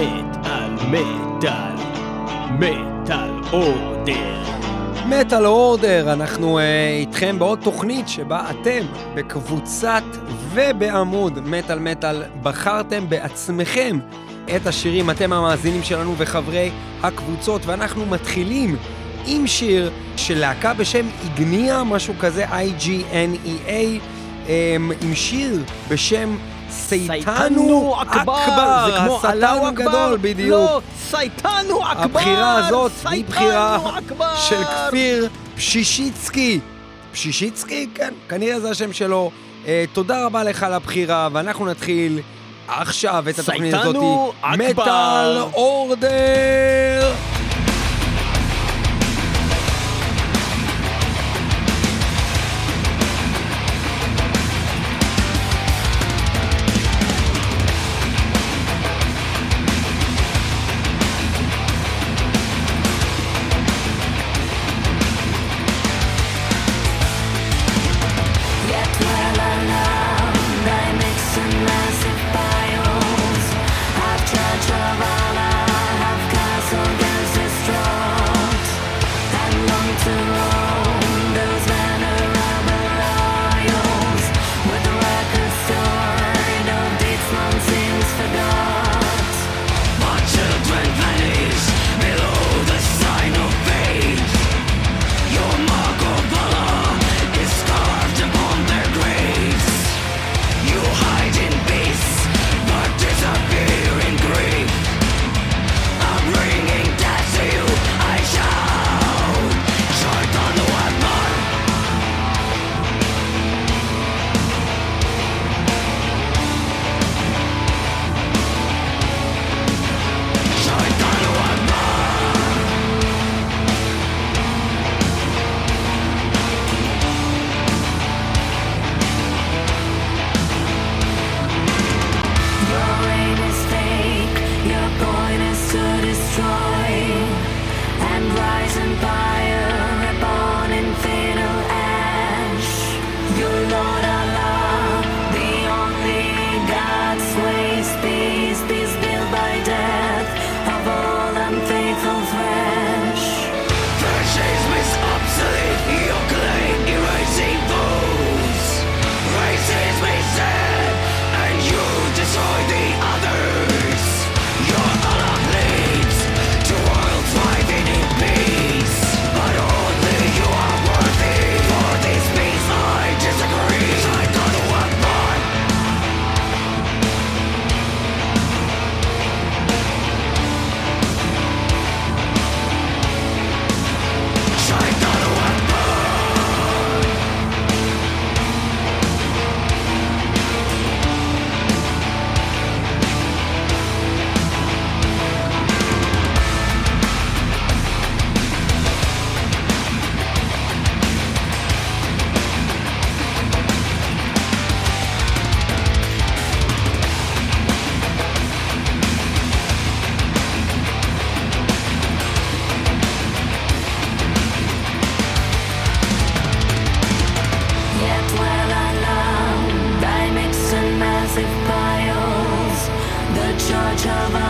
מטאל, מטאל, מטאל אורדר. מטאל אורדר, אנחנו uh, איתכם בעוד תוכנית שבה אתם בקבוצת ובעמוד מטאל מטאל בחרתם בעצמכם את השירים, אתם המאזינים שלנו וחברי הקבוצות, ואנחנו מתחילים עם שיר של להקה בשם איגניה, משהו כזה, I-G-N-E-A, um, עם שיר בשם סייטנו אכבר, זה כמו השטן הגדול, אכבר? בדיוק. לא, סייטנו אכבר! הבחירה הזאת היא בחירה! של כפיר פשישיצקי. פשישיצקי? כן, כנראה זה השם שלו. Uh, תודה רבה לך על הבחירה, ואנחנו נתחיל עכשיו את התוכנית הזאת. סייטנו אכבר. מטאל אורדר! Java.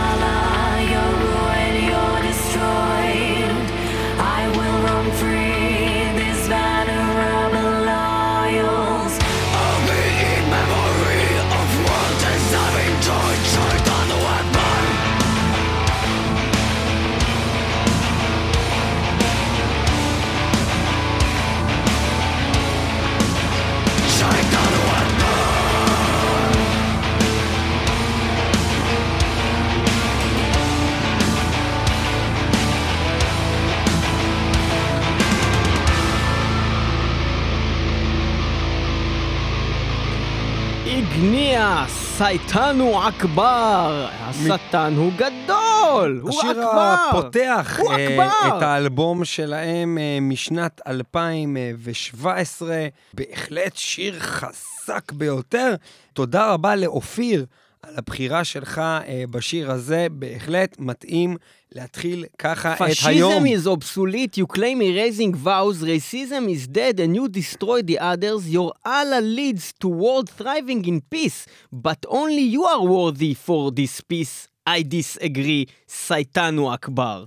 איגניה, סייטנו אכבר. השטן הוא גדול, הוא השיר אכבר. הפותח הוא אה. את האלבום שלהם אה, משנת 2017, בהחלט שיר חזק ביותר. תודה רבה לאופיר על הבחירה שלך אה, בשיר הזה, בהחלט מתאים להתחיל ככה את היום. Fascism is obsolete, you claim erasing vows, racism is dead and you destroy the others, your Allah leads toward thriving in peace, but only you are worthy for this peace. I disagree, סייטנו אכבר.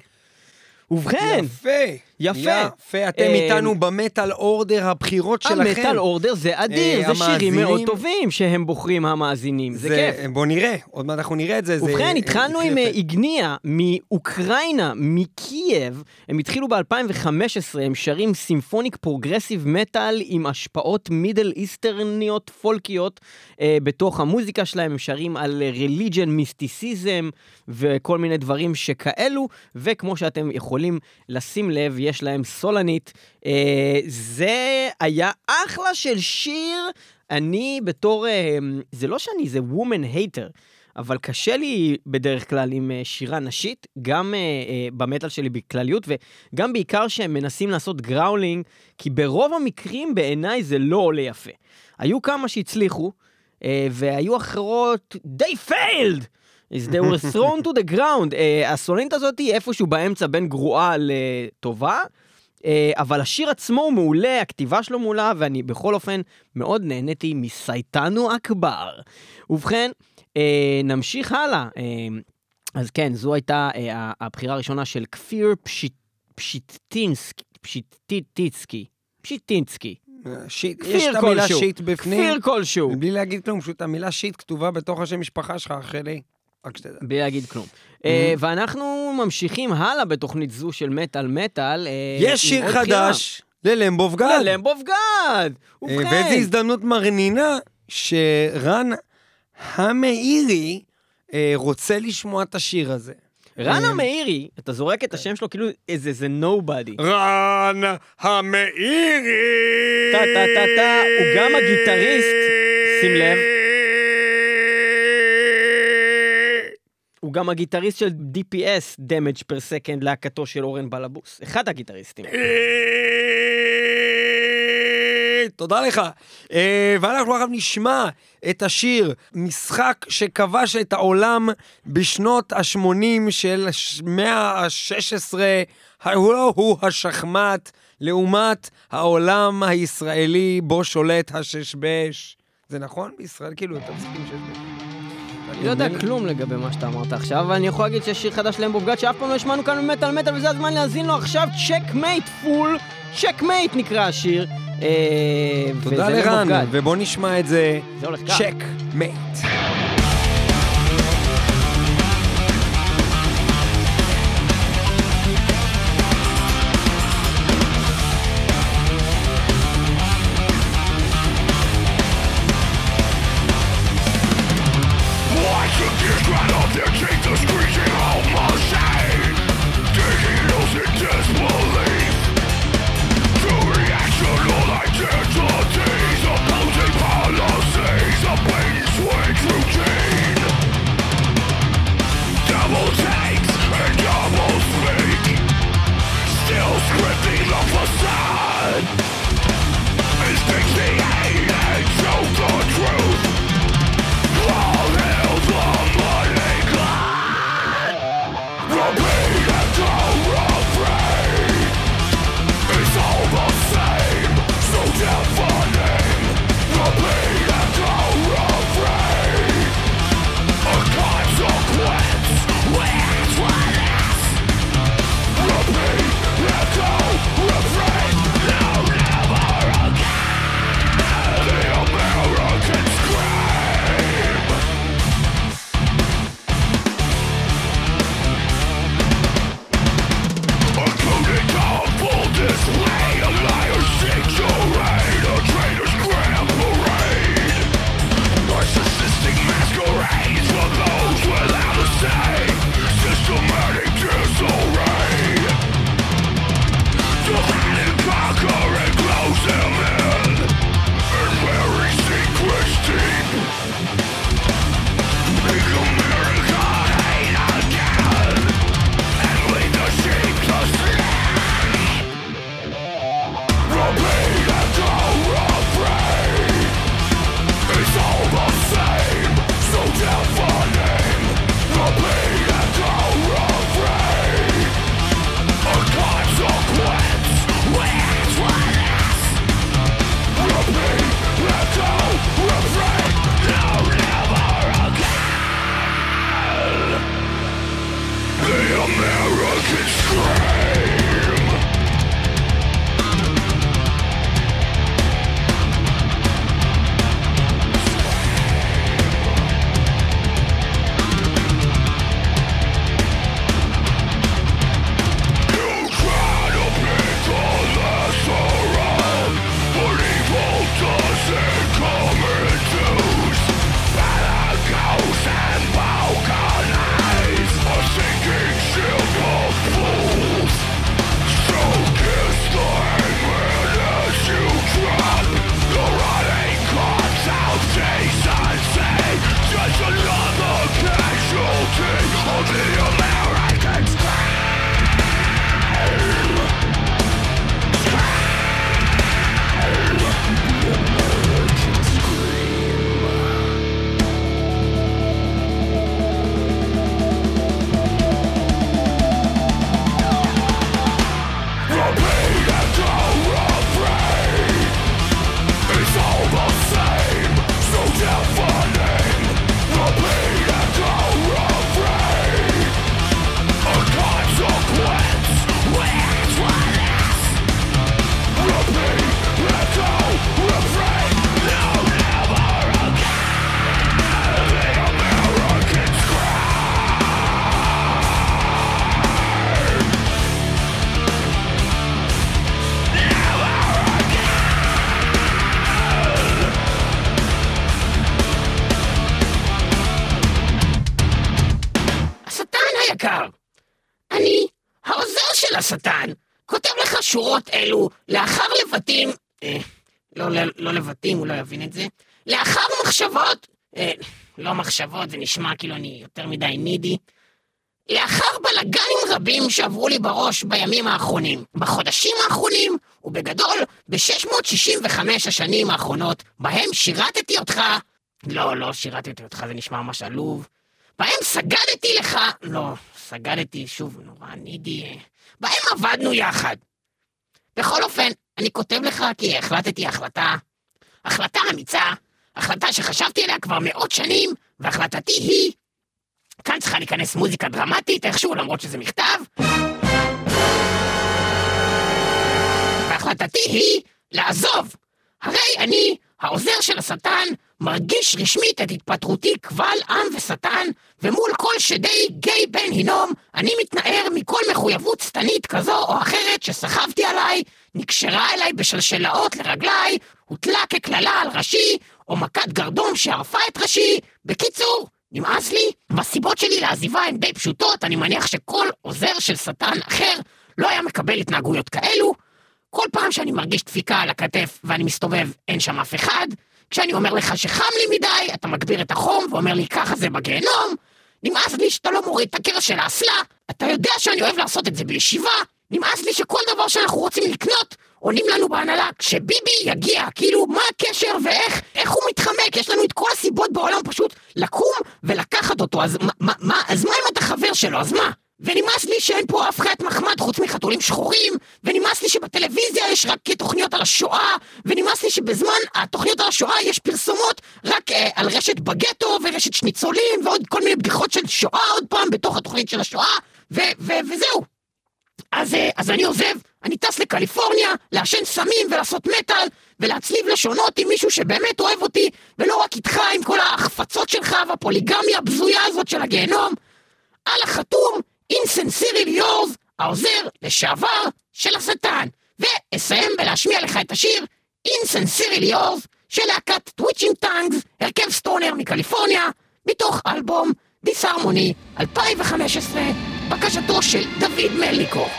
ובכן, יפה. יפה. יפה, אתם אה, איתנו ב Metal Order הבחירות שלכם. ה Metal Order זה אדיר, אה, זה שירים מאוד טובים שהם בוחרים המאזינים, זה כיף. בוא נראה, עוד מעט אנחנו נראה את זה. ובכן, אה, התחלנו עם. אה, Ignea מאוקראינה, מקייב. הם התחילו ב-2015, הם שרים symphonic progressive metal עם השפעות Middle Eastern יות פולקיות אה, בתוך המוזיקה שלהם. הם שרים על religion, mysticism וכל מיני דברים שכאלו, וכמו שאתם יכולים לשים לב, יש להם סולנית. אה, זה היה אחלה של שיר. אני בתור, אה, זה לא שאני איזה woman hater, אבל קשה לי בדרך כלל עם אה, שירה נשית, גם אה, אה, במטאל שלי בכלליות, וגם בעיקר שהם מנסים לעשות growling, כי ברוב המקרים בעיניי זה לא עולה יפה. היו כמה שהצליחו, אה, והיו אחרות, they failed! Is they were thrown to the ground. Uh, הסולנית הזאת היא איפשהו באמצע בין גרועה לטובה, uh, אבל השיר עצמו הוא מעולה, הכתיבה שלו מעולה, ואני בכל אופן מאוד נהניתי מסייטנו אכבר. ובכן, uh, נמשיך הלאה. Uh, אז כן, זו הייתה uh, הבחירה הראשונה של כפיר פשיט, פשיטינסקי, פשיטיטיצקי, פשיטינסקי. שיט, יש את המילה. שיט בפנים. כפיר כלשהו. בלי להגיד כלום, פשוט המילה שיט כתובה בתוך השם משפחה שלך, אחרי רק שתדע. בלי להגיד כלום. אה, ואנחנו ממשיכים הלאה בתוכנית זו של מטאל מטאל. אה, יש שיר. חדש ל Lamb of God. ל Lamb of God! אה, ואיזו ובכן, הזדמנות מרנינה שרן המאירי אה, רוצה לשמוע את השיר הזה. רן אה, המאירי, אתה זורק את השם שלו כאילו איזה זה נובדי. רן המאירי! טה טה טה טה, הוא גם הגיטריסט, שים לב. הוא גם הגיטריסט של DPS, Damage per Second, להקתו של אורן בלבוס. אחד הגיטריסטים. תודה לך. אה, ואנחנו עכשיו נשמע את השיר משחק שכבש את העולם בשנות ה-80 של המאה ה-16, הוא השחמט, לעומת העולם הישראלי בו שולט הששבש. זה נכון? בישראל כאילו יותר משחקים ששבש. אני לא יודע כלום לגבי מה שאתה אמרת עכשיו, אבל אני יכול להגיד שיש שיר חדש ל Lamb of God שאף פעם לא השמענו כאן במטאל מטאל, וזה הזמן להאזין לו עכשיו, Checkmate, fool, Checkmate נקרא השיר. אה, תודה לרן. ובוא נשמע את זה. Checkmate. לא, לבטים, הוא לא יבין את זה, לאחר מחשבות, אה, לא מחשבות, זה נשמע כאילו אני יותר מדי נידי, לאחר בלאגנים רבים שעברו לי בראש בימים האחרונים, בחודשים האחרונים, ובגדול, ב-665 השנים האחרונות, בהם שירתתי אותך, לא, לא שירתתי אותך, זה נשמע ממש עלוב, בהם סגדתי לך, לא, סגדתי, שוב, נורא נידי, אה, בהם עבדנו יחד. בכל אופן, אני כותב לך כי החלטתי החלטה, החלטה אמיצה, החלטה שחשבתי עליה כבר מאות שנים, והחלטתי היא, כאן צריכה להיכנס מוזיקה דרמטית איכשהו, למרות שזה מכתב. והחלטתי היא לעזוב. הרי אני, העוזר של השטן, מרגיש רשמית את התפטרותי קבל עם ושטן, ומול כל שדי גיא בן הינום, אני מתנער מכל מחויבות שטנית כזו או אחרת שסחבתי עליי, נקשרה אליי בשלשלאות לרגליי, הוטלה כקללה על ראשי, או מכת גרדום שערפה את ראשי. בקיצור, נמאס לי, והסיבות שלי לעזיבה הן די פשוטות, אני מניח שכל עוזר של שטן אחר לא היה מקבל התנהגויות כאלו. כל פעם שאני מרגיש דפיקה על הכתף ואני מסתובב, אין שם אף אחד. כשאני אומר לך שחם לי מדי, אתה מגביר את החום ואומר לי ככה זה בגיהנום. נמאס לי שאתה לא מוריד את הקרש של האסלה, אתה יודע שאני אוהב לעשות את זה בישיבה. נמאס לי שכל דבר שאנחנו רוצים לקנות, עונים לנו בהנהלה, כשביבי יגיע, כאילו, מה הקשר ואיך, איך הוא מתחמק? יש לנו את כל הסיבות בעולם פשוט לקום ולקחת אותו, אז מה, מה, אז מה אם אתה חבר שלו, אז מה? ונמאס לי שאין פה אף חיית מחמד חוץ מחתולים שחורים, ונמאס לי שבטלוויזיה יש רק תוכניות על השואה, ונמאס לי שבזמן התוכניות על השואה יש פרסומות רק אה, על רשת בגטו ורשת שניצולים ועוד כל מיני בדיחות של שואה עוד פעם בתוך התוכנית של השואה, ו- ו- וזהו. אז, אה, אז אני עוזב, אני טס לקליפורניה, לעשן סמים ולעשות מטאל, ולהצליב לשונות עם מישהו שבאמת אוהב אותי, ולא רק איתך עם כל ההחפצות שלך והפוליגמיה הבזויה הזאת של הגיהנום. על החתום, Insincerely yours, העוזר לשעבר של השטן. ואסיים בלהשמיע לך את השיר Insincerely yours של להקת Twitching Tongues, הרכב stoner מקליפורניה, מתוך אלבום דיסהרמוני 2015, בקשתו של דוד מליקוב.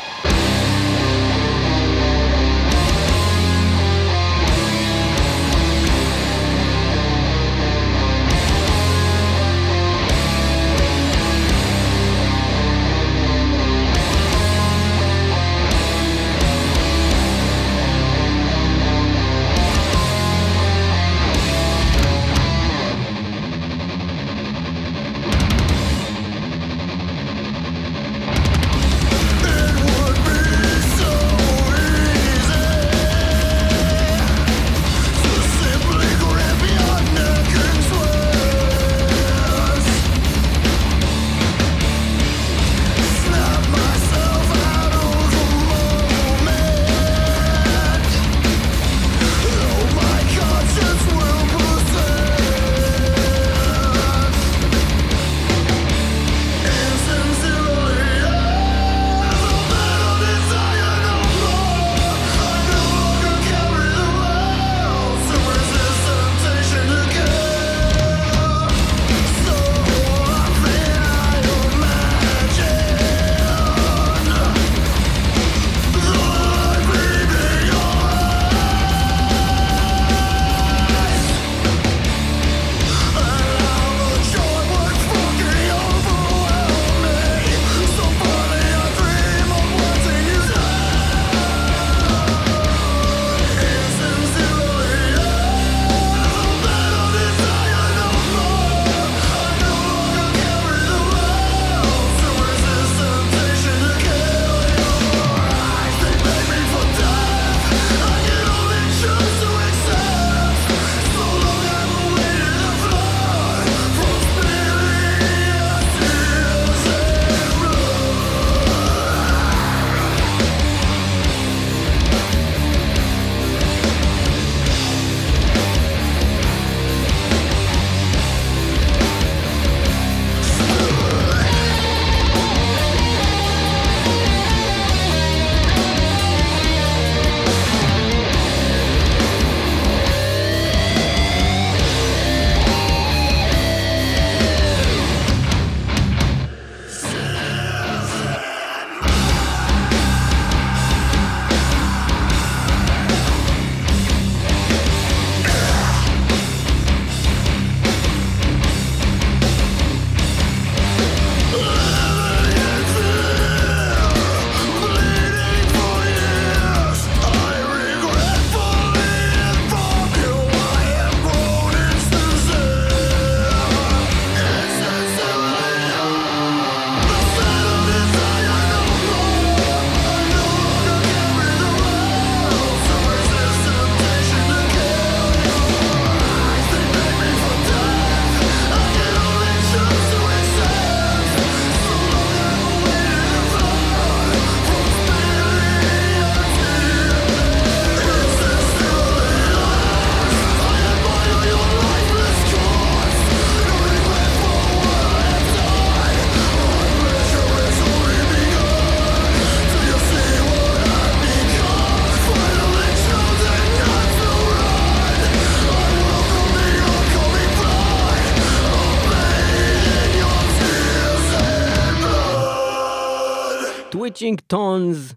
Twitching Tongues,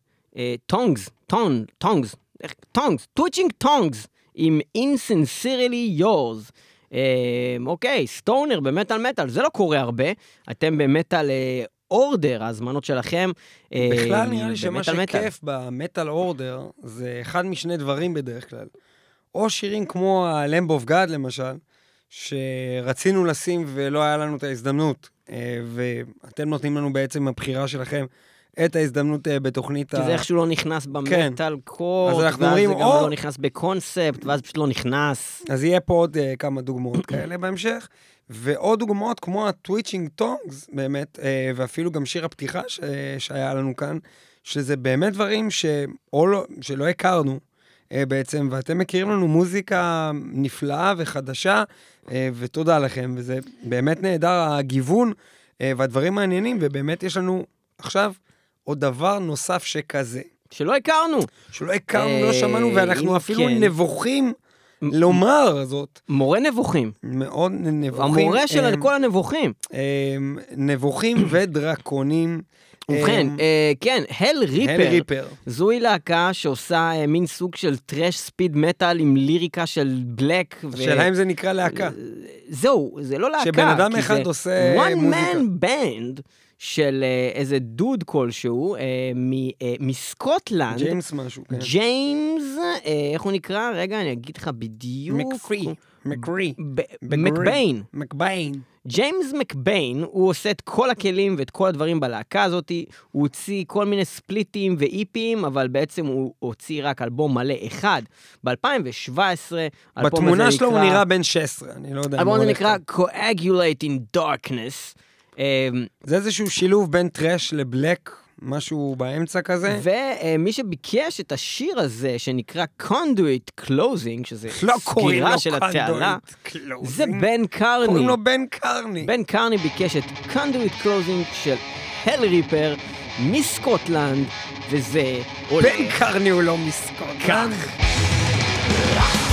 Tongues, Tong, Tongues, Tongues, Twitching Tongues, עם Insincerely Yours. אה, אוקיי, stoner במטאל מטאל, זה לא קורה הרבה. אתם במטאל אה, Order, ההזמנות שלכם. אה, בכלל נראה לי שמה. שכיף ב Metal Order זה אחד משני דברים בדרך כלל. או שירים כמו ה-Lamb of God למשל, שרצינו לשים ולא היה לנו את ההזדמנות, אה, ואתם נותנים לנו בעצם הבחירה שלכם את ההזדמנות אה, בתוכנית כי זה איכשהו לא נכנס ב Metal Court, ואז זה גם לא נכנס בקונספט, ואז פשוט לא נכנס. אז יהיה פה עוד אה, כמה דוגמאות כאלה בהמשך, ועוד דוגמאות כמו ה Twitching Tongues, באמת, אה, ואפילו גם שיר הפתיחה ש, שהיה לנו כאן, שזה באמת דברים שאו לא, שלא הכרנו בעצם, ואתם מכירים לנו מוזיקה נפלאה וחדשה, ותודה לכם, וזה באמת נהדר, הגיוון והדברים מעניינים, ובאמת יש לנו עכשיו עוד דבר נוסף שכזה. שלא הכרנו. שלא הכרנו, אה, לא שמענו, ואנחנו אפילו כן. נבוכים לומר זאת. מורה נבוכים. מאוד נבוכים. המורה של הם, כל הנבוכים. הם, נבוכים ודרקונים. ובכן, אה, כן, הל הל ריפר. ריפר. זוהי להקה שעושה אה, מין סוג של טרש ספיד מטאל עם ליריקה של בלק. ו- השאלה אם זה נקרא להקה. זהו, זה לא להקה. שבן אדם אחד עושה one מוזיקה. man band של אה, איזה דוד כלשהו אה, מ- אה, מסקוטלנד. ג'יימס משהו, כן. ג'יימס, אה, איך הוא נקרא? רגע, אני אגיד לך בדיוק. מקפרי. מקרי. מקביין. מקביין. ג'יימס מקביין, הוא עושה את כל הכלים ואת כל הדברים בלהקה הזאת, הוא הוציא כל מיני ספליטים ו EP ים, אבל בעצם הוא הוציא רק אלבום מלא אחד ב-2017. בתמונה שלו הוא נראה בן 16, אני לא יודע האלבום הזה הולך נקרא כאן. Coagulate in Darkness. אה, זה איזשהו שילוב בין טראש לבלק, משהו באמצע כזה. ומי שביקש את השיר הזה, שנקרא Conduit Closing, שזה לא סגירה של התעלה. זה בן קרני. קוראים לו בן קרני. בן קרני ביקש את Conduit Closing של הל ריפר מסקוטלנד, וזה עולה בן קרני הוא לא מסקוטלנד. כך.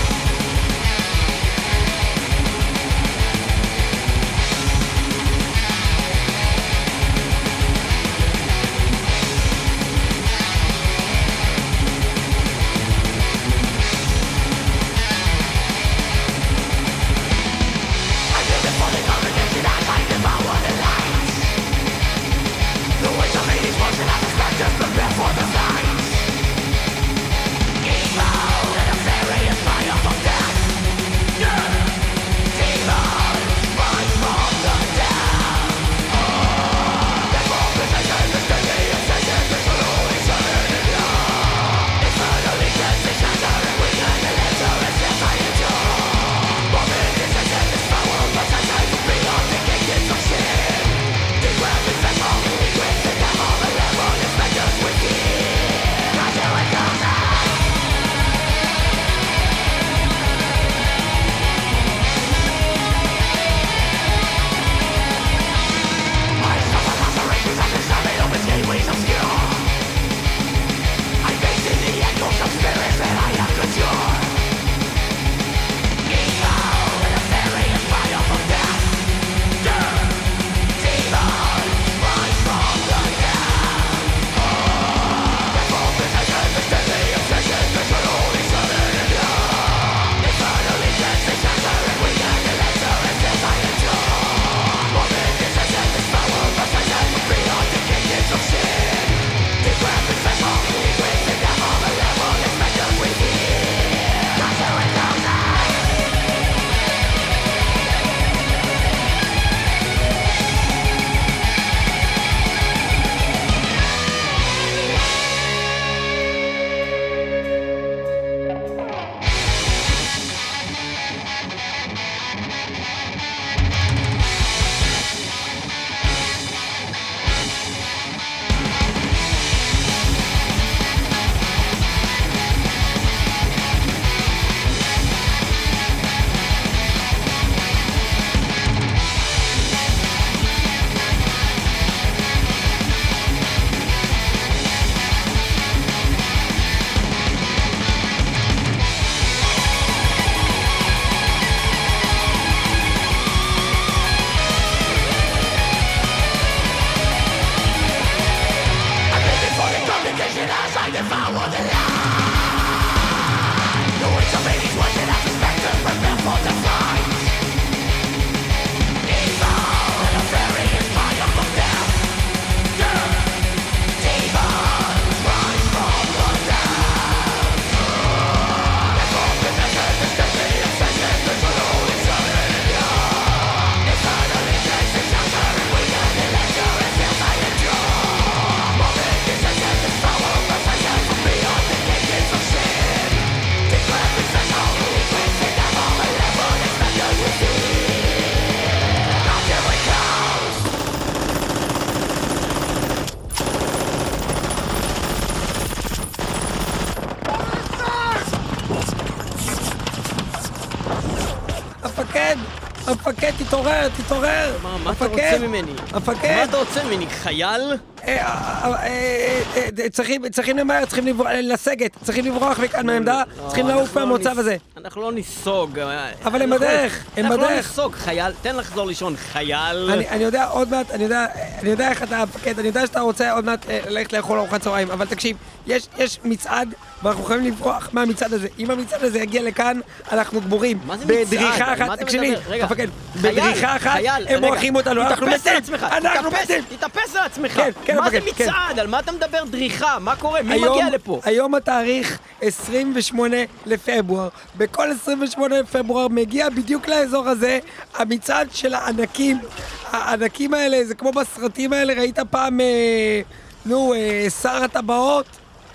תתעורר, תתעורר. מה אתה רוצה ממני? המפקד. מה אתה רוצה ממני? חייל? אה, אה, אה, צריכים, למהר, צריכים לסגת, צריכים לברוח מכאן מהעמדה, לא, צריכים לעוף לא מהמוצב הזה. אנחנו לא ניסוג. אבל הם בדרך, הם אנחנו לא בדרך. ניסוג, חייל. תן לחזור לישון, חייל. אני יודע עוד מעט, אני יודע, אני יודע איך אתה המפקד, אני יודע שאתה רוצה עוד מעט אה, ללכת לאכול ארוחת צהריים, אבל תקשיב, יש, יש מצעד, ואנחנו חייבים לברוח מהמצעד הזה. אם המצעד הזה יגיע לכאן, אנחנו גמורים. מה זה מצעד? בדריכה אחת, אתה תקשיבי, המפקד, בדריכה אחת, חייל, הם מורחים אותנו, אנחנו מתים, עצמך, אנחנו מתים. תתאפס על עצמך. כן, כן, מה זה כן. מצעד? על מה אתה מדבר דריכה? מה קורה? מי היום, מגיע לפה? היום התאריך 28 לפברואר. בכל 28 לפברואר מגיע בדיוק לאזור הזה המצעד של הענקים. הענקים האלה, זה כמו בסרטים האלה, ראית פעם, אה, נו, אה, שר הטבעות?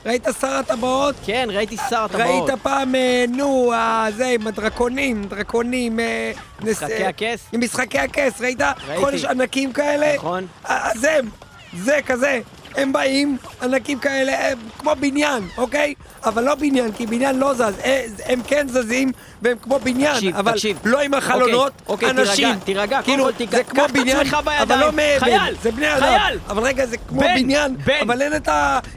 ראית שר הטבעות? כן, ראיתי שר הטבעות. ראית פעם, אה, נו, זה עם הדרקונים, דרקונים, אה, משחקי אה, הכס? עם משחקי הכס, ראית? ראיתי. חודש ענקים כאלה? נכון. אה, הם, זה כזה. הם באים, ענקים כאלה, הם כמו בניין, אוקיי? אבל לא בניין, כי בניין לא זז. אה, הם כן זזים, והם כמו בניין, תקשיב, אבל תקשיב. לא עם החלונות, אוקיי, אנשים. תירגע, תירגע, כאילו, כל תירגע, זה כמו בניין, אבל. לא מאבן. חייל, זה בני אדם. חייל. אבל רגע, זה כמו בן, בניין, בן. אבל אין את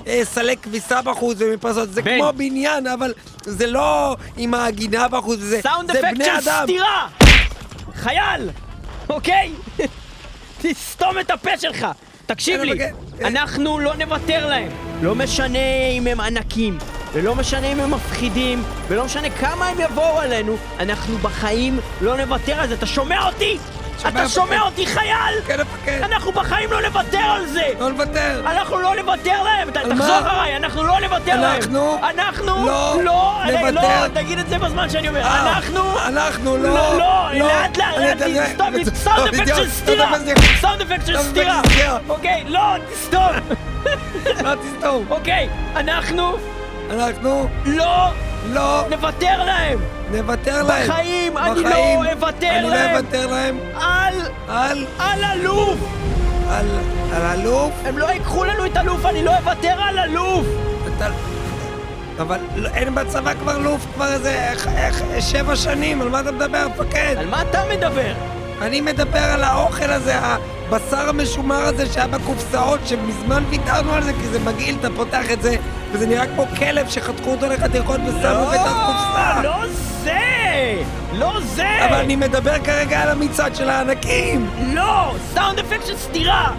הסלי כביסה בחוץ ומפרסות. זה בן. כמו בניין, אבל זה לא עם הגינה בחוץ, זה סאונד זה אפקט בני של אדם. סטירה! חייל! אוקיי? תסתום את הפה שלך! תקשיב לי, כן. אנחנו לא נוותר להם. לא משנה אם הם ענקים, ולא משנה אם הם מפחידים, ולא משנה כמה הם יבואו עלינו, אנחנו בחיים לא נוותר על זה. אתה שומע אותי? אתה שומע מפקד. אותי, חייל? כן, המפקד. אנחנו בחיים לא נוותר על זה! לא נוותר. אנחנו לא נוותר להם! תחזור? אחריי, אנחנו לא נוותר להם! אנחנו אנחנו לא לא, לא. תגיד את זה בזמן שאני אומר, אה, אנחנו אנחנו לא... לא, לא, לאט לאט, לאט, סאונד לא, אפקט של סטירה! סאונד אפקט! של סטירה. אוקיי, לא, תסתום! לא תסתום. אוקיי, אנחנו אנחנו לא לא נוותר להם! נוותר להם. בחיים אני לא אוותר אני לא להם. אוותר להם על, על... על אלוף! על... על אלוף. הם לא ייקחו לנו את אלוף, אני לא אוותר על אלוף! אתה... אבל לא- אין בצבא כבר לוף כבר איזה איך- איך- שבע שנים, על מה אתה מדבר, מפקד? על מה אתה מדבר? אני מדבר על האוכל הזה, הבשר המשומר הזה שהיה בקופסאות, שמזמן ויתרנו על זה כי זה מגעיל, אתה פותח את זה, וזה נראה כמו כלב שחתכו אותו לחתיכות ושמו בתת קופסה. לא זה! לא זה! אבל אני מדבר כרגע על המצעד של הענקים! לא! סאונד אפקט של סטירה!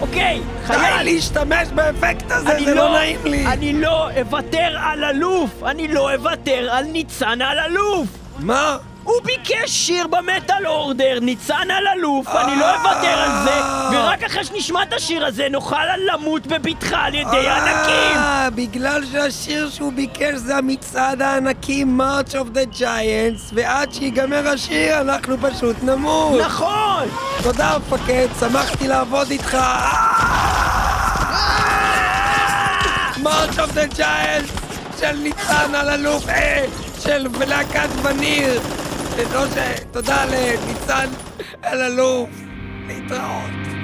אוקיי, די חייל! להשתמש באפקט הזה, אני זה לא נעים לי! אני לא אוותר על אלוף! אני לא אוותר על ניצן על אלוף! מה? הוא ביקש שיר במטאל אורדר, ניצן על אלוף, אני לא אוותר על זה, אה. ורק אחרי שנשמע את השיר הזה נוכל למות בבטחה על ידי ענקים! אה, בגלל שהשיר שהוא ביקש זה המצעד הענקים March of the Giants, ועד שיגמר השיר אנחנו פשוט נמות. נכון! תודה מפקד, שמחתי לעבוד איתך. March of the Giants של ניצן אלאלוף, אה, של להקת וניר. ש... תודה לניצן אלאלוף. להתראות.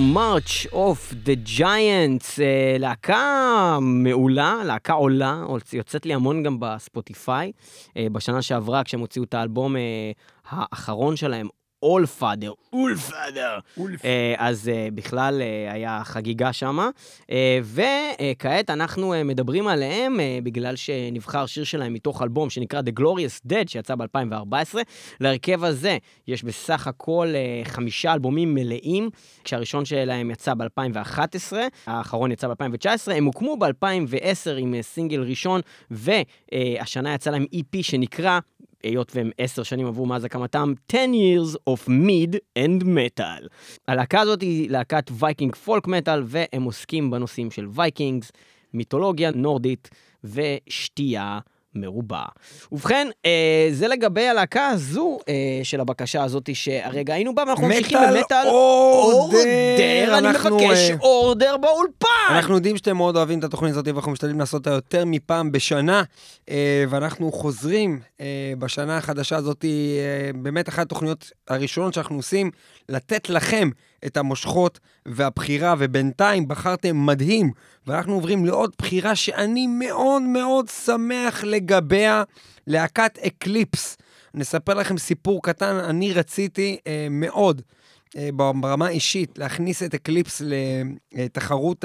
March of the Giants, אה, להקה מעולה, להקה עולה, יוצאת לי המון גם בספוטיפיי. אה, בשנה שעברה, כשהם הוציאו את האלבום אה, האחרון שלהם, Father, All Father, אה, אז אה, בכלל אה, היה חגיגה שמה. אה, וכעת אנחנו אה, מדברים עליהם אה, בגלל שנבחר שיר שלהם מתוך אלבום שנקרא The Glorious Dead, שיצא ב-2014. להרכב הזה יש בסך הכל אה, חמישה אלבומים מלאים, כשהראשון שלהם יצא ב-2011, האחרון יצא ב-2019, הם הוקמו ב-2010 עם סינגל ראשון, והשנה יצא להם EP שנקרא היות והם עשר שנים עברו מאז הקמתם, 10 years of mead and metal. הלהקה הזאת היא להקת Viking folk metal, והם עוסקים בנושאים של Vikings, מיתולוגיה נורדית ושתייה מרובה. ובכן, אה, זה לגבי הלהקה הזו אה, של הבקשה הזאת, שהרגע היינו בה, ואנחנו ממשיכים מטאל במטאל אורדר. אני אנחנו, מבקש אה, אורדר באולפן! אנחנו יודעים שאתם מאוד אוהבים את התוכנית הזאת, ואנחנו משתדלים לעשות אותה יותר מפעם בשנה, אה, ואנחנו חוזרים אה, בשנה החדשה הזאת, אה, באמת אחת התוכניות הראשונות שאנחנו עושים, לתת לכם את המושכות והבחירה, ובינתיים בחרתם מדהים, ואנחנו עוברים לעוד בחירה שאני מאוד מאוד שמח לגביה, להקת Eclipse. אני אספר לכם סיפור קטן, אני רציתי אה, מאוד, אה, ברמה האישית, להכניס את Eclipse לתחרות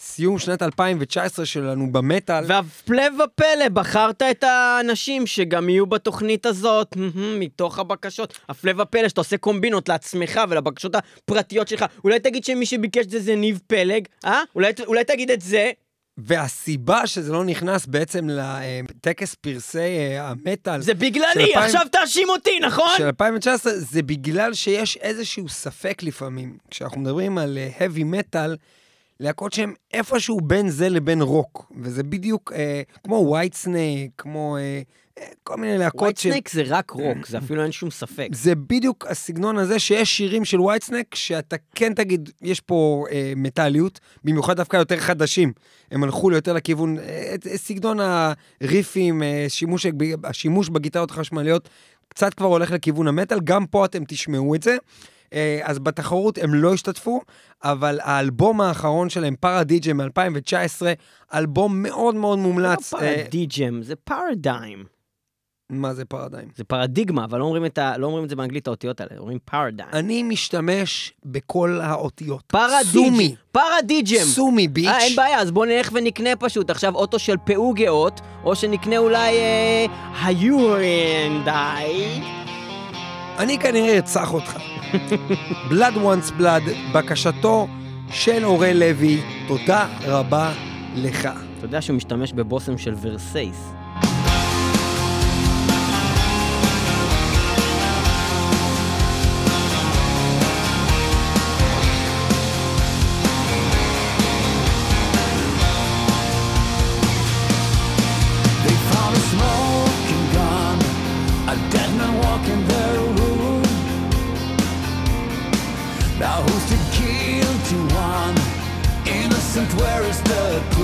הסיום שנת 2019 שלנו במטאל. והפלא ופלא, בחרת את האנשים שגם יהיו בתוכנית הזאת, מתוך הבקשות. הפלא ופלא, שאתה עושה קומבינות לעצמך ולבקשות הפרטיות שלך. אולי תגיד שמי שביקש את זה זה ניב פלג, אה? אולי, אולי תגיד את זה? והסיבה שזה לא נכנס בעצם לטקס פרסי אה, המטאל זה בגללי, אלפיים- עכשיו תאשים אותי, נכון? של 2019, זה בגלל שיש איזשהו ספק לפעמים. כשאנחנו מדברים על אה, heavy metal, להקות שהן איפשהו בין זה לבין רוק. וזה בדיוק אה, כמו Whitesnake, כמו אה, אה, כל מיני להקות ש... Snake זה רק רוק, זה אפילו אין שום ספק. זה בדיוק הסגנון הזה שיש שירים של Whitesnake, שאתה כן תגיד, יש פה אה, מטאליות, במיוחד דווקא יותר חדשים. הם הלכו ליותר לכיוון, אה, סגנון הריפים, אה, שימוש, השימוש בגיטרות החשמליות, קצת כבר הולך לכיוון המטאל, גם פה אתם תשמעו את זה. אה, אז בתחרות הם לא השתתפו, אבל האלבום האחרון שלהם, Paradigm מ-2019, אלבום מאוד מאוד מומלץ. זה לא אה, פרדיג'ם, זה Paradigm. מה זה Paradigm? זה פרדיגמה, אבל לא אומרים את, ה... לא אומרים את זה באנגלית, האותיות האלה, אומרים Paradigm. אני משתמש בכל האותיות. פרדיג', Sue me. פרדיג'ם. Sue me, bitch. אה, אין בעיה, אז בוא נלך ונקנה פשוט עכשיו אוטו של פעוגאות, או שנקנה אולי אה, היורנדאי. אני כנראה ארצח אותך. Blood once blood, בקשתו של אוראל לוי, תודה רבה לך. אתה יודע שהוא משתמש בבושם של ורסייס. Where is the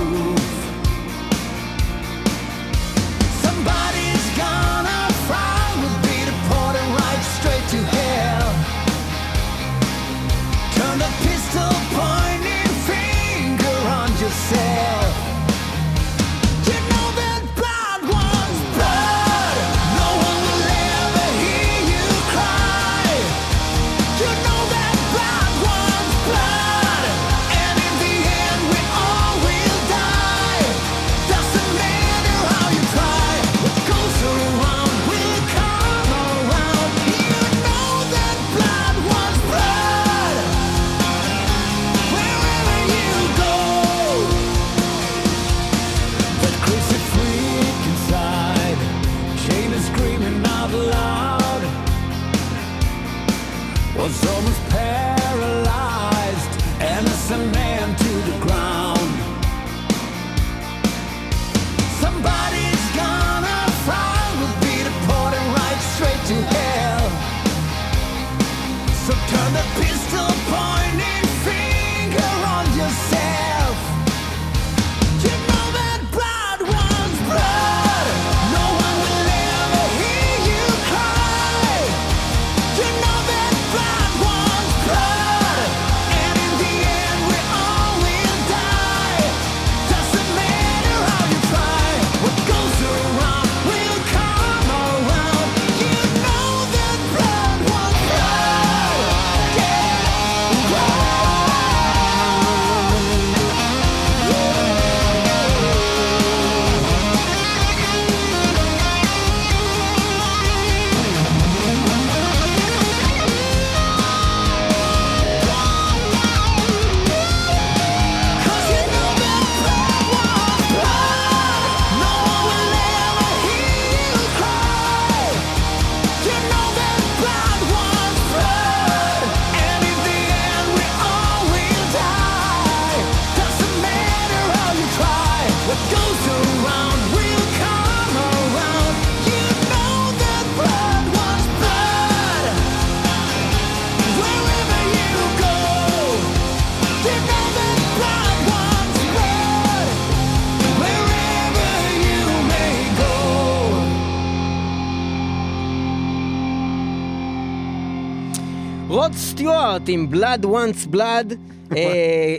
סטיוארט עם Blood Wants Blood.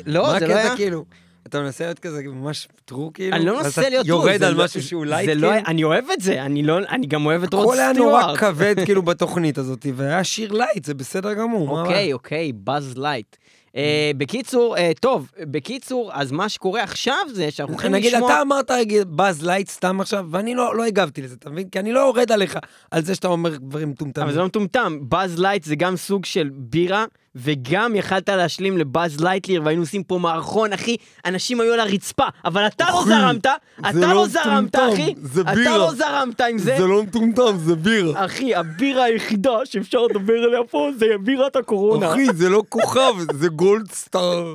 לא, מה זה לא היה... הקטע כאילו? אתה מנסה להיות כזה ממש true כאילו? אני לא מנסה להיות true. יורד על לא- משהו שהוא light לא כאילו? אני אוהב את זה, אני לא- אני גם אוהב את רוד הכל היה נורא סטיוארט. כבד כאילו בתוכנית הזאת, והיה שיר light, זה בסדר גמור. אוקיי? אוקיי, Buzz Light. אה, בקיצור, אה, טוב, בקיצור, אז מה שקורה עכשיו זה שאנחנו הולכים נגיד, לשמוע... אתה אמרת Buzz Light סתם עכשיו, ואני לא לא הגבתי לזה, אתה מבין? כי אני לא יורד עליך על זה שאתה אומר דברים מטומטמים. אבל זה לא מטומטם, באז לייט זה גם סוג של בירה, וגם יכלת להשלים ל Buzz Lightyear, והיינו עושים פה מערכון, אחי, אנשים היו על הרצפה, אבל אתה לא זרמת, אתה זה לא לא זרמת, אחי, זה אתה. לא זרמת עם זה. לא מטומטם, זה בירה. אחי, הבירה היחידה שאפשר לדבר עליה פה זה בירת הקורונה. אחי, זה לא כוכב, זה Goldstar.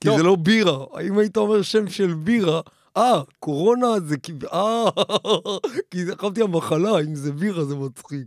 כי. זה לא בירה. אם היית אומר שם של בירה, אה, קורונה זה כי... אה, כי זה חשבתי המחלה, אם זה בירה זה מצחיק.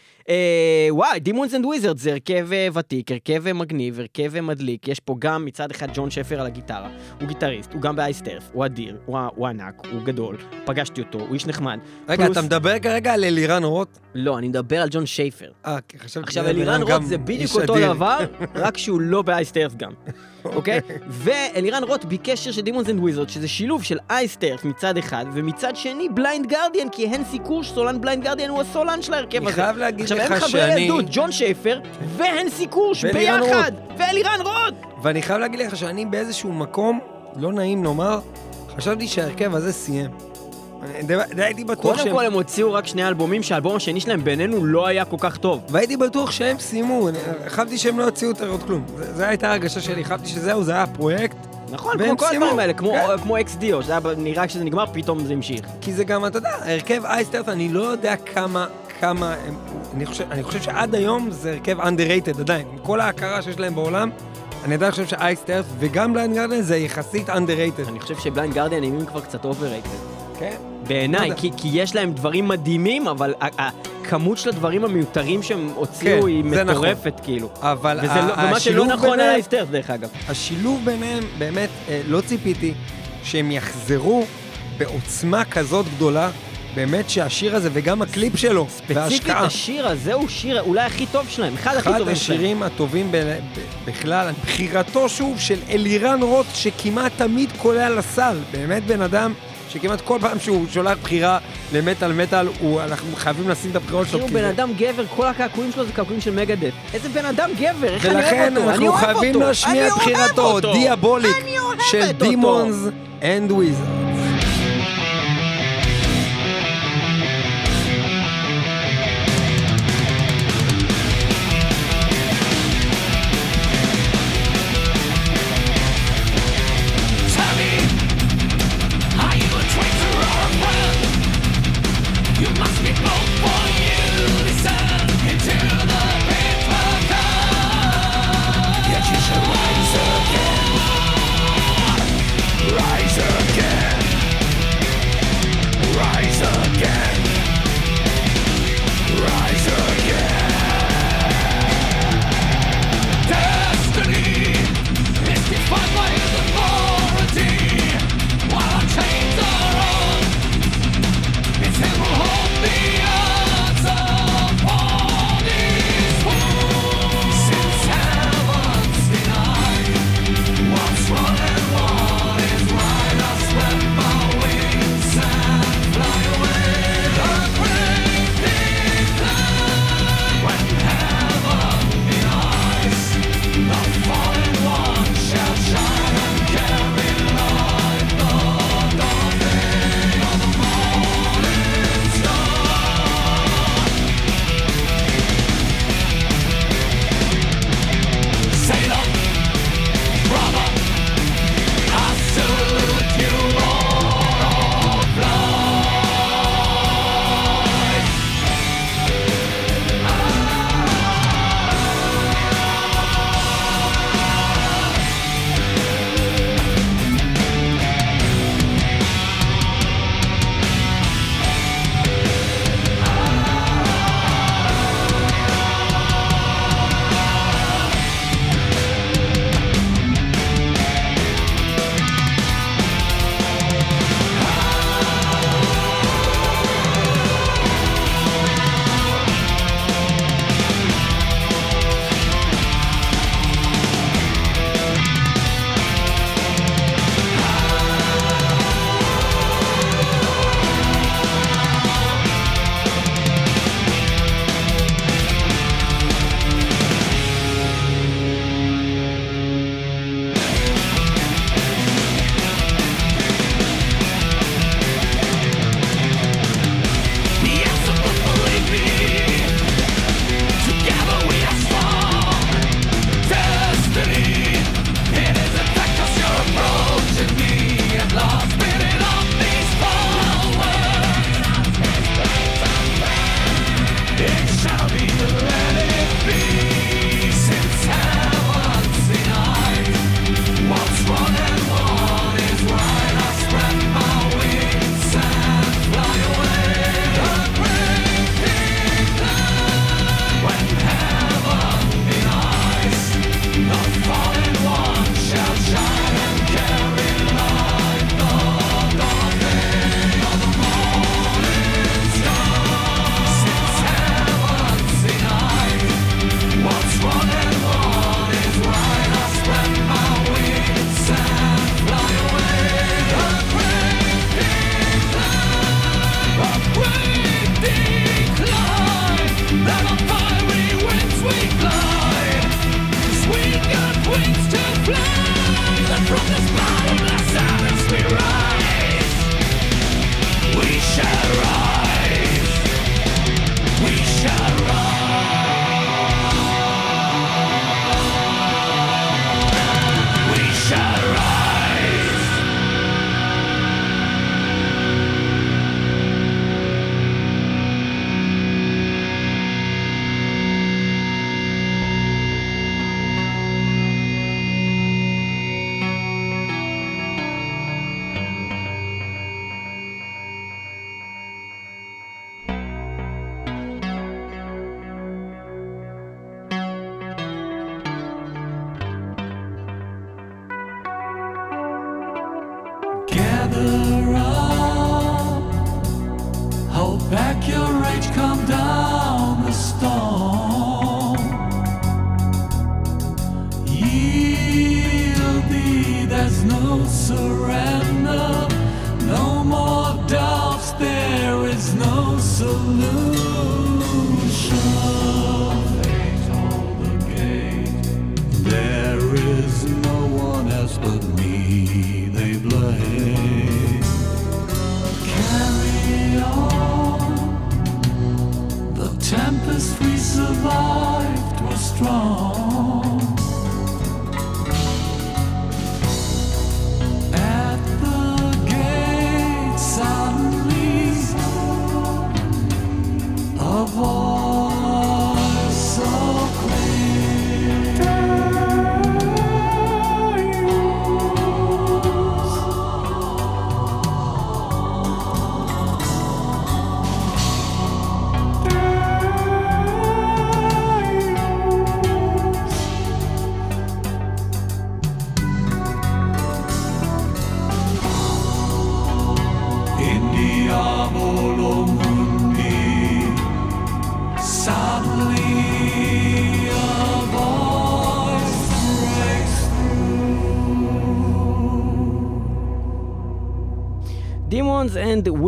וואי, Demons and Wizards זה הרכב אה, ותיק, הרכב אה, מגניב, הרכב אה, מדליק. יש פה גם מצד אחד ג'ון שפר על הגיטרה, הוא גיטריסט, הוא גם ב Iced Earth, הוא אדיר, הוא, ענק, הוא גדול, פגשתי אותו, הוא איש נחמד. רגע, פלוס- אתה מדבר כרגע על אלירן רוט? לא, אני מדבר על ג'ון שייפר. אה, כי חשבתי... עכשיו, אלירן רוט זה בדיוק אותו אדיר. דבר, רק שהוא לא ב Iced Earth גם, אוקיי? ואלירן רוט ביקש שיר של Demons and Wizards, שזה שילוב של Iced Earth מצד אחד, ומצד שני Blind Guardian, כי הנסי קורש, סולן Blind Guardian, הוא הסולן של ההרכב אני הזה. חייב להגיד עכשיו, הם לך חברי שאני... ילדות, ג'ון שייפר והנסי קורש ביחד, ואלירן רוט! ואני חייב להגיד לך שאני באיזשהו מקום, לא נעים לומר, חשבתי שההרכב הזה סיים. הייתי בטוח קודם שהם... כל הם הוציאו רק שני אלבומים, שהאלבום השני שלהם בינינו לא היה כל כך טוב. והייתי בטוח שהם סיימו, חשבתי שהם לא יוציאו יותר עוד כלום. זו הייתה ההרגשה שלי, חשבתי שזהו, זה היה פרויקט, נכון, והם כמו כל. הדברים האלה, כמו- כן. כמו Dio, שזה היה נראה כשזה נגמר, פתאום זה המשיך. כי זה גם, אתה יודע, הרכב Iced Earth, אני לא יודע כמה, כמה, הם, אני, חושב, אני חושב שעד היום זה הרכב underrated עדיין, עם כל ההכרה שיש להם בעולם, אני עדיין חושב ש Iced Earth וגם Blind Guardian זה יחסית underrated. אני חושב ש Blind Guardian הם כבר קצת overrated. כן? בעיניי, לא. כי, כי יש להם דברים מדהימים, אבל הכמות של הדברים המיותרים שהם הוציאו כן, היא נכון. מטורפת, כאילו. אבל וזה ה- לא, ומה שלא נכון על האייסטרס, דרך אגב. השילוב ביניהם, באמת, אה, לא ציפיתי שהם יחזרו בעוצמה כזאת גדולה, באמת שהשיר הזה וגם הקליפ שלו, ספציפית, וההשקעה, השיר הזה הוא שיר אולי הכי טוב שלהם, אחד הכי אחד טובים שלהם. השירים הטובים ב- ב- בכלל, בחירתו שוב של אלירן רוט, שכמעט תמיד קולע לסל, באמת בן אדם שכמעט כל פעם שהוא שולח בחירה למטאל מטאל, הוא- אנחנו חייבים לשים את הבחירות שלו. כאילו כי בן אדם גבר, כל הקעקועים שלו זה קעקועים של Megadeth. איזה בן אדם גבר, איך אני אוהב ולכן אותו? אני אנחנו חייבים. להשמיע את בחירתו. Diabolic, של. Demons and Wizards.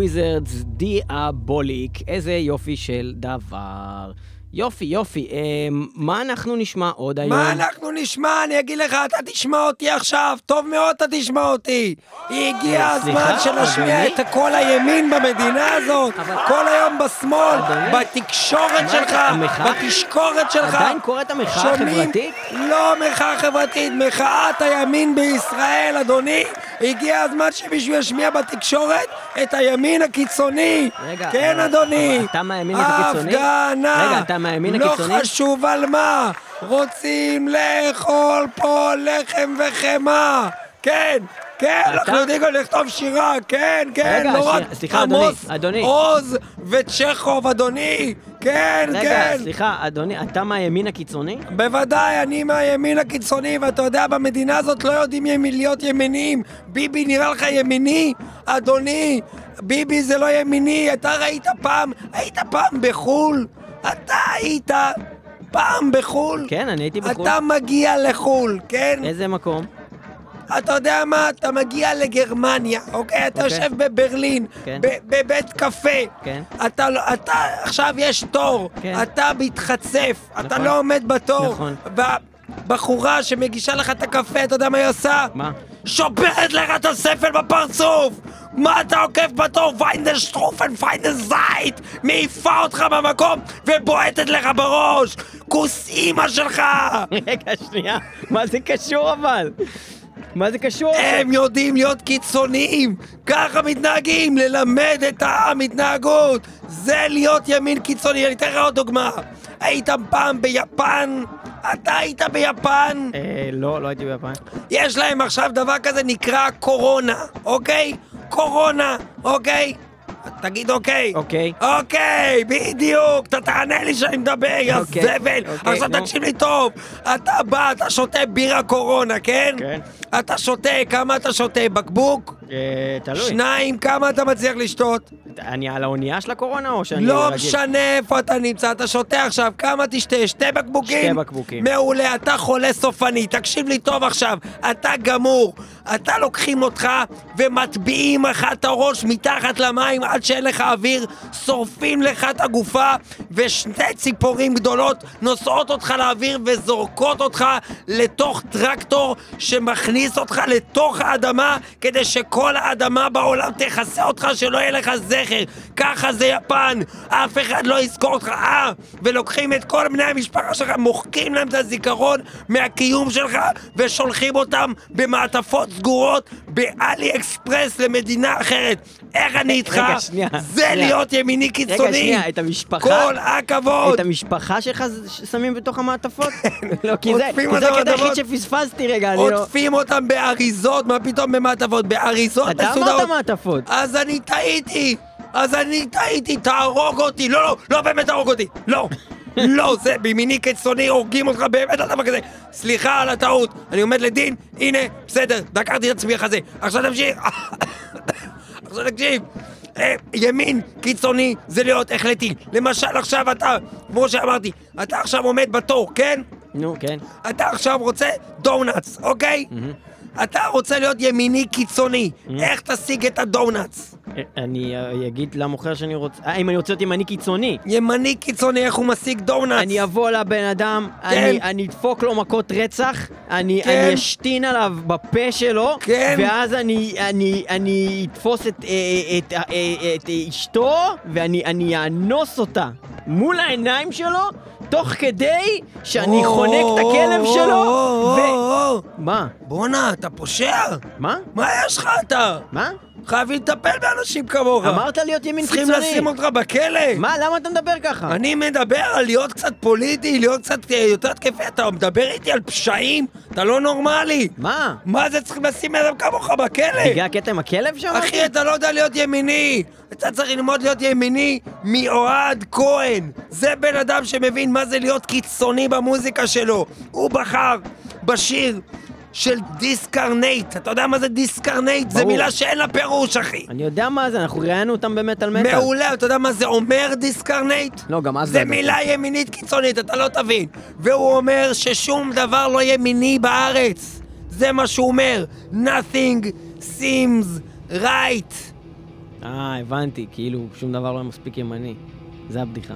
Wizards Diabolic, איזה יופי של דבר. יופי, יופי. אה, מה אנחנו נשמע עוד היום? מה אנחנו נשמע? אני אגיד לך, אתה תשמע אותי עכשיו, טוב מאוד אתה תשמע אותי. הגיע הזמן סליחה, שנשמיע? את כל הימין במדינה הזאת, כל היום בשמאל? בתקשורת שלך? בתשקורת שלך. עדיין קורית המחאה? החברתית? לא מחאה חברתית, מחאת הימין בישראל, אדוני. הגיע הזמן שמישהו ישמיע בתקשורת את הימין הקיצוני. רגע, כן, אדוני. אתה מהימין הקיצוני? הפגנה. רגע, אתה מהימין לא הקיצוני? חשוב על מה. רוצים לאכול פה לחם וחמאה. כן. כן, אתה? אנחנו יודעים גם לכתוב שירה, כן, כן, לא רק עמוס אדוני. עוז וצ'כוב, אדוני, כן, רגע, כן. סליחה, אדוני, אתה מהימין הקיצוני? בוודאי, אני מהימין הקיצוני, ואתה יודע, במדינה הזאת לא יודעים ימין, להיות ימיניים. ביבי נראה לך ימיני? אדוני, ביבי זה לא ימיני. אתה ראית פעם, היית פעם בחו"ל? אתה היית פעם בחו"ל? כן, אני הייתי בחו"ל. אתה מגיע לחו"ל, כן? איזה מקום? אתה יודע מה? אתה מגיע לגרמניה, אוקיי? אתה אוקיי. יושב בברלין, כן. ב- בבית קפה. כן. אתה, לא- אתה, עכשיו יש תור. כן. אתה מתחצף, אתה נכון. לא עומד בתור. נכון. והבחורה שמגישה לך את הקפה, אתה יודע מה היא עושה? מה? שופכת לך את הספל בפרצוף! מה אתה עוקף בתור? ויינדרשטרופן, פיינדזייט! מעיפה אותך במקום ובועטת לך בראש! כוס אימא שלך! רגע, שנייה, מה זה קשור אבל? מה זה קשור? הם יודעים להיות קיצוניים! ככה מתנהגים! ללמד את העם התנהגות! זה להיות ימין קיצוני. אני אתן לך עוד דוגמה. היית פעם ביפן? אתה היית ביפן? אה, לא, לא הייתי ביפן. יש להם עכשיו דבר כזה נקרא קורונה, אוקיי? קורונה, אוקיי? תגיד אוקיי. אוקיי. אוקיי, בדיוק, אתה תענה לי שאני מדבר, יא אוקיי, זבל. אוקיי, עכשיו נו. תקשיב לי טוב, אתה בא, אתה שותה בירה קורונה, כן? כן. אתה שותה, כמה אתה שותה? בקבוק? אה, תלוי. שניים, כמה אתה מצליח לשתות? אני על האונייה של הקורונה או שאני לא רגיל? משנה איפה אתה נמצא, אתה שותה עכשיו, כמה תשתה? שתי בקבוקים? שתי בקבוקים. מעולה, אתה חולה סופני, תקשיב לי טוב עכשיו, אתה גמור. אתה לוקחים אותך ומטביעים לך את הראש מתחת למים עד שאין לך אוויר, שורפים לך את הגופה, ושתי ציפורים גדולות נושאות אותך לאוויר וזורקות אותך לתוך טרקטור שמכניס אותך לתוך האדמה כדי שכל האדמה בעולם תכסה אותך שלא יהיה לך זכר. ככה זה יפן, אף אחד לא יזכור אותך. אה, ולוקחים את כל בני המשפחה שלך, מוחקים להם את הזיכרון מהקיום שלך ושולחים אותם במעטפות סגורות באלי אקספרס למדינה אחרת. איך אני איתך? רגע, שנייה, זה שנייה. להיות ימיני קיצוני. רגע, שנייה, את המשפחה... כל הכבוד. את המשפחה שלך שמים בתוך המעטפות? לא, כי זה כי זה הקטע היחיד. שפספסתי רגע, אני לא... עוטפים אותם באריזות, מה פתאום במעטפות? באריזות אתה מסודרות. אמרת מעטפות. אז אני טעיתי! אז אני טעיתי, תהרוג אותי! לא, לא, לא באמת תהרוג אותי! לא! לא, זה בימיני קיצוני, הורגים אותך באמת על דבר כזה. סליחה על הטעות, אני עומד לדין, הנה, בסדר, דקרתי את עצמי אחרי זה. עכשיו תמשיך. עכשיו תקשיב. אה, ימין קיצוני זה להיות החלטי. למשל עכשיו אתה, כמו שאמרתי, אתה עכשיו עומד בתור, כן? נו, כן. אתה עכשיו רוצה דונלדס, אוקיי? אתה רוצה להיות ימיני קיצוני, איך תשיג את הדונלדס? אה, אני אה, אגיד למוכר שאני רוצה... אה, אם אני רוצה להיות ימני קיצוני. ימני קיצוני, איך הוא משיג דונלדס? אני אבוא לבן אדם, אני, אני אדפוק לו מכות רצח, אני, כן. אני אשתין עליו בפה שלו, כן. ואז אני, אני, אני אתפוס את, אה, את, את אשתו, ואני אני אאנוס אותה מול העיניים שלו, תוך כדי שאני חונק את הכלב שלו, ו... מה? בואנה, אתה פושע? מה? מה יש לך אתה? מה? חייבים לטפל באנשים כמוך. אמרת להיות ימין צריכים קיצוני. לשים אותך בכלא. מה? למה אתה מדבר ככה? אני מדבר על להיות קצת פוליטי, להיות קצת אה, יותר התקפי, אתה מדבר איתי על פשעים? אתה לא נורמלי. מה? מה זה צריכים לשים אדם כמוך בכלא? בגלל הקטע עם הכלב שם? אחי, אתה לא יודע להיות ימיני! אתה צריך ללמוד להיות ימיני מאוהד כהן! זה בן אדם שמבין מה זה להיות קיצוני במוזיקה שלו! הוא בחר בשיר של Dyscarnate! אתה יודע מה זה Dyscarnate? זה ברור. מילה שאין לה פירוש, אחי! אני יודע מה זה, אנחנו ראיינו אותם במטאל מטאל. מעולה, אתה יודע מה זה אומר Dyscarnate? לא, גם אז... זה ידעתי. מילה ימינית קיצונית, אתה לא תבין. והוא אומר ששום דבר לא ימיני בארץ. זה מה שהוא אומר. Nothing seems right. אה, הבנתי, כאילו שום דבר לא מספיק ימיני. זה הבדיחה.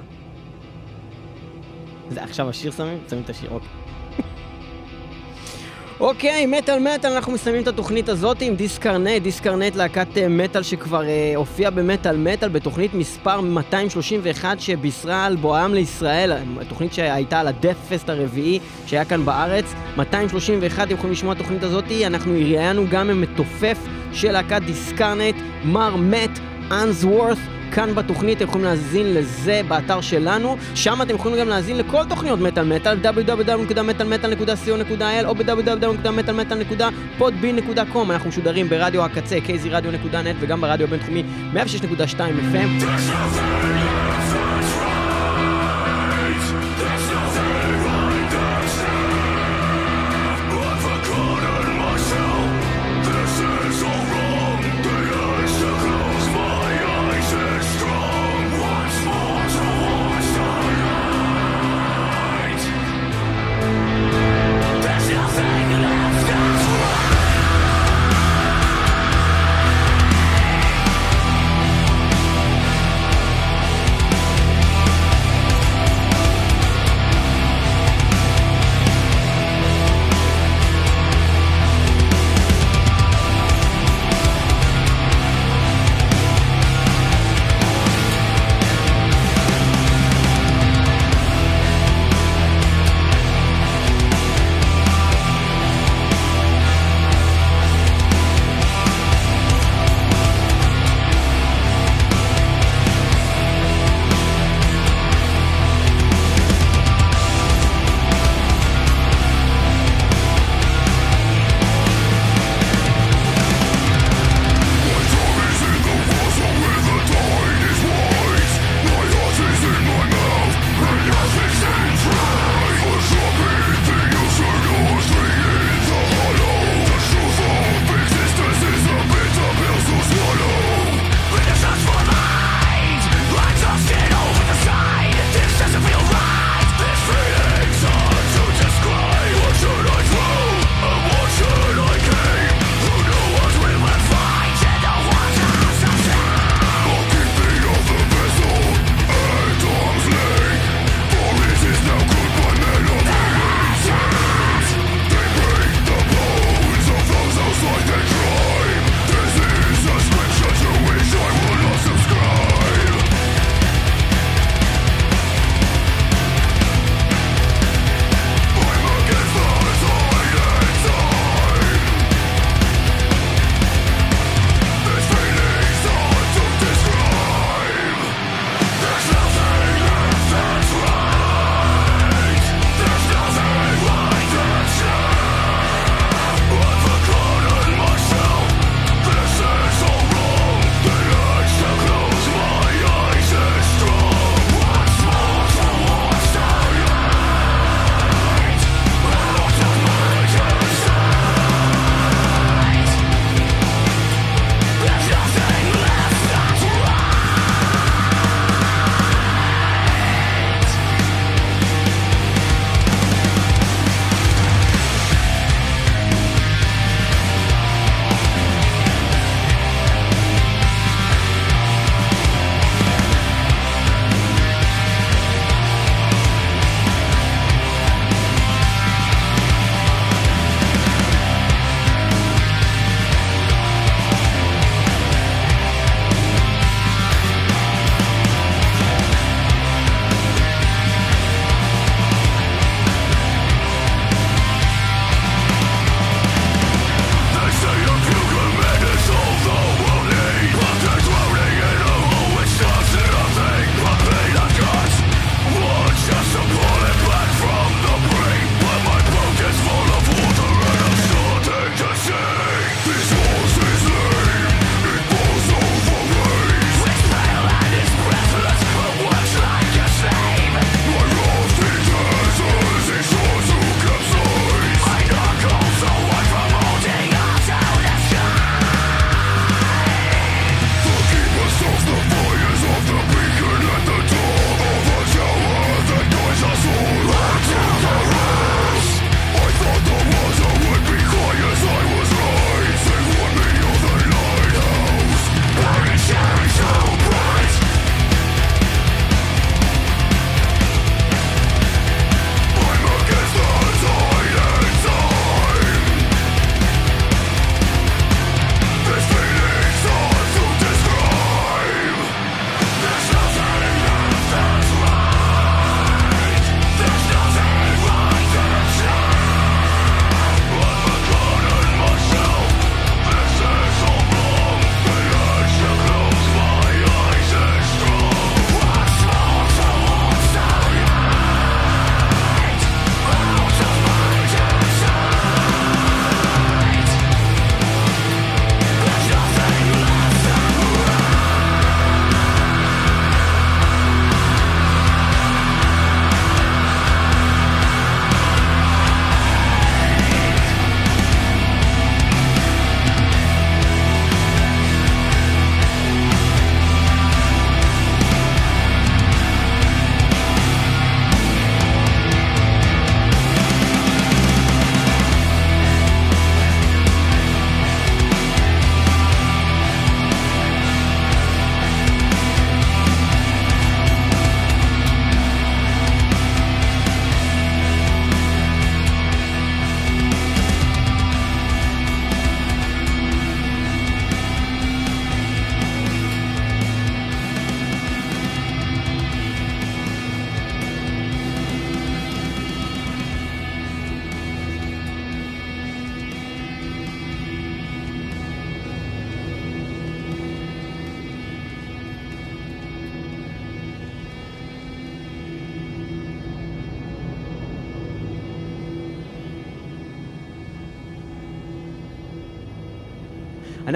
זה עכשיו השיר שמים? שמים את השיר, אוקיי. אוקיי, מטאל מטאל, אנחנו מסיימים את התוכנית הזאת עם Dyscarnate, Dyscarnate להקת אה, מטאל שכבר אה, הופיעה במטאל מטאל בתוכנית מספר 231 שבישרה על בואם לישראל, התוכנית שהייתה על הדף פסט הרביעי שהיה כאן בארץ, 231, אתם יכולים לשמוע את התוכנית הזאת, אנחנו ראיינו גם עם מתופף של להקת Dyscarnate, מר מאט אנסוורת' כאן בתוכנית, אתם יכולים להאזין לזה באתר שלנו, שם אתם יכולים גם להאזין לכל תוכניות מטאל מטאל, www.metalmetal.co.il או ב- www.metalmetal.podbean.com אנחנו משודרים ברדיו הקצה, kzradio.net וגם ברדיו הבינתחומי 106.2 FM.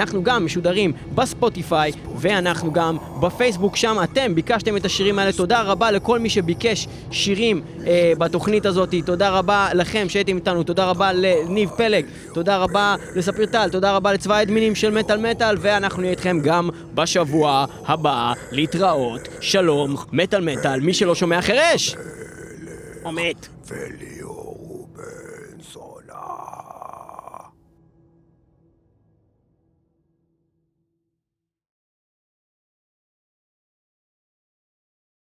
אנחנו גם משודרים בספוטיפיי, ואנחנו גם בפייסבוק, שם אתם ביקשתם את השירים האלה. תודה רבה לכל מי שביקש שירים אה, בתוכנית הזאת. תודה רבה לכם שהייתם איתנו, תודה רבה לניב פלג, תודה רבה לספיר טל, תודה רבה לצבא האדמינים של מטאל מטאל, ואנחנו נהיה איתכם גם בשבוע הבא. להתראות, שלום, מטאל מטאל, מי שלא שומע חירש! או מת.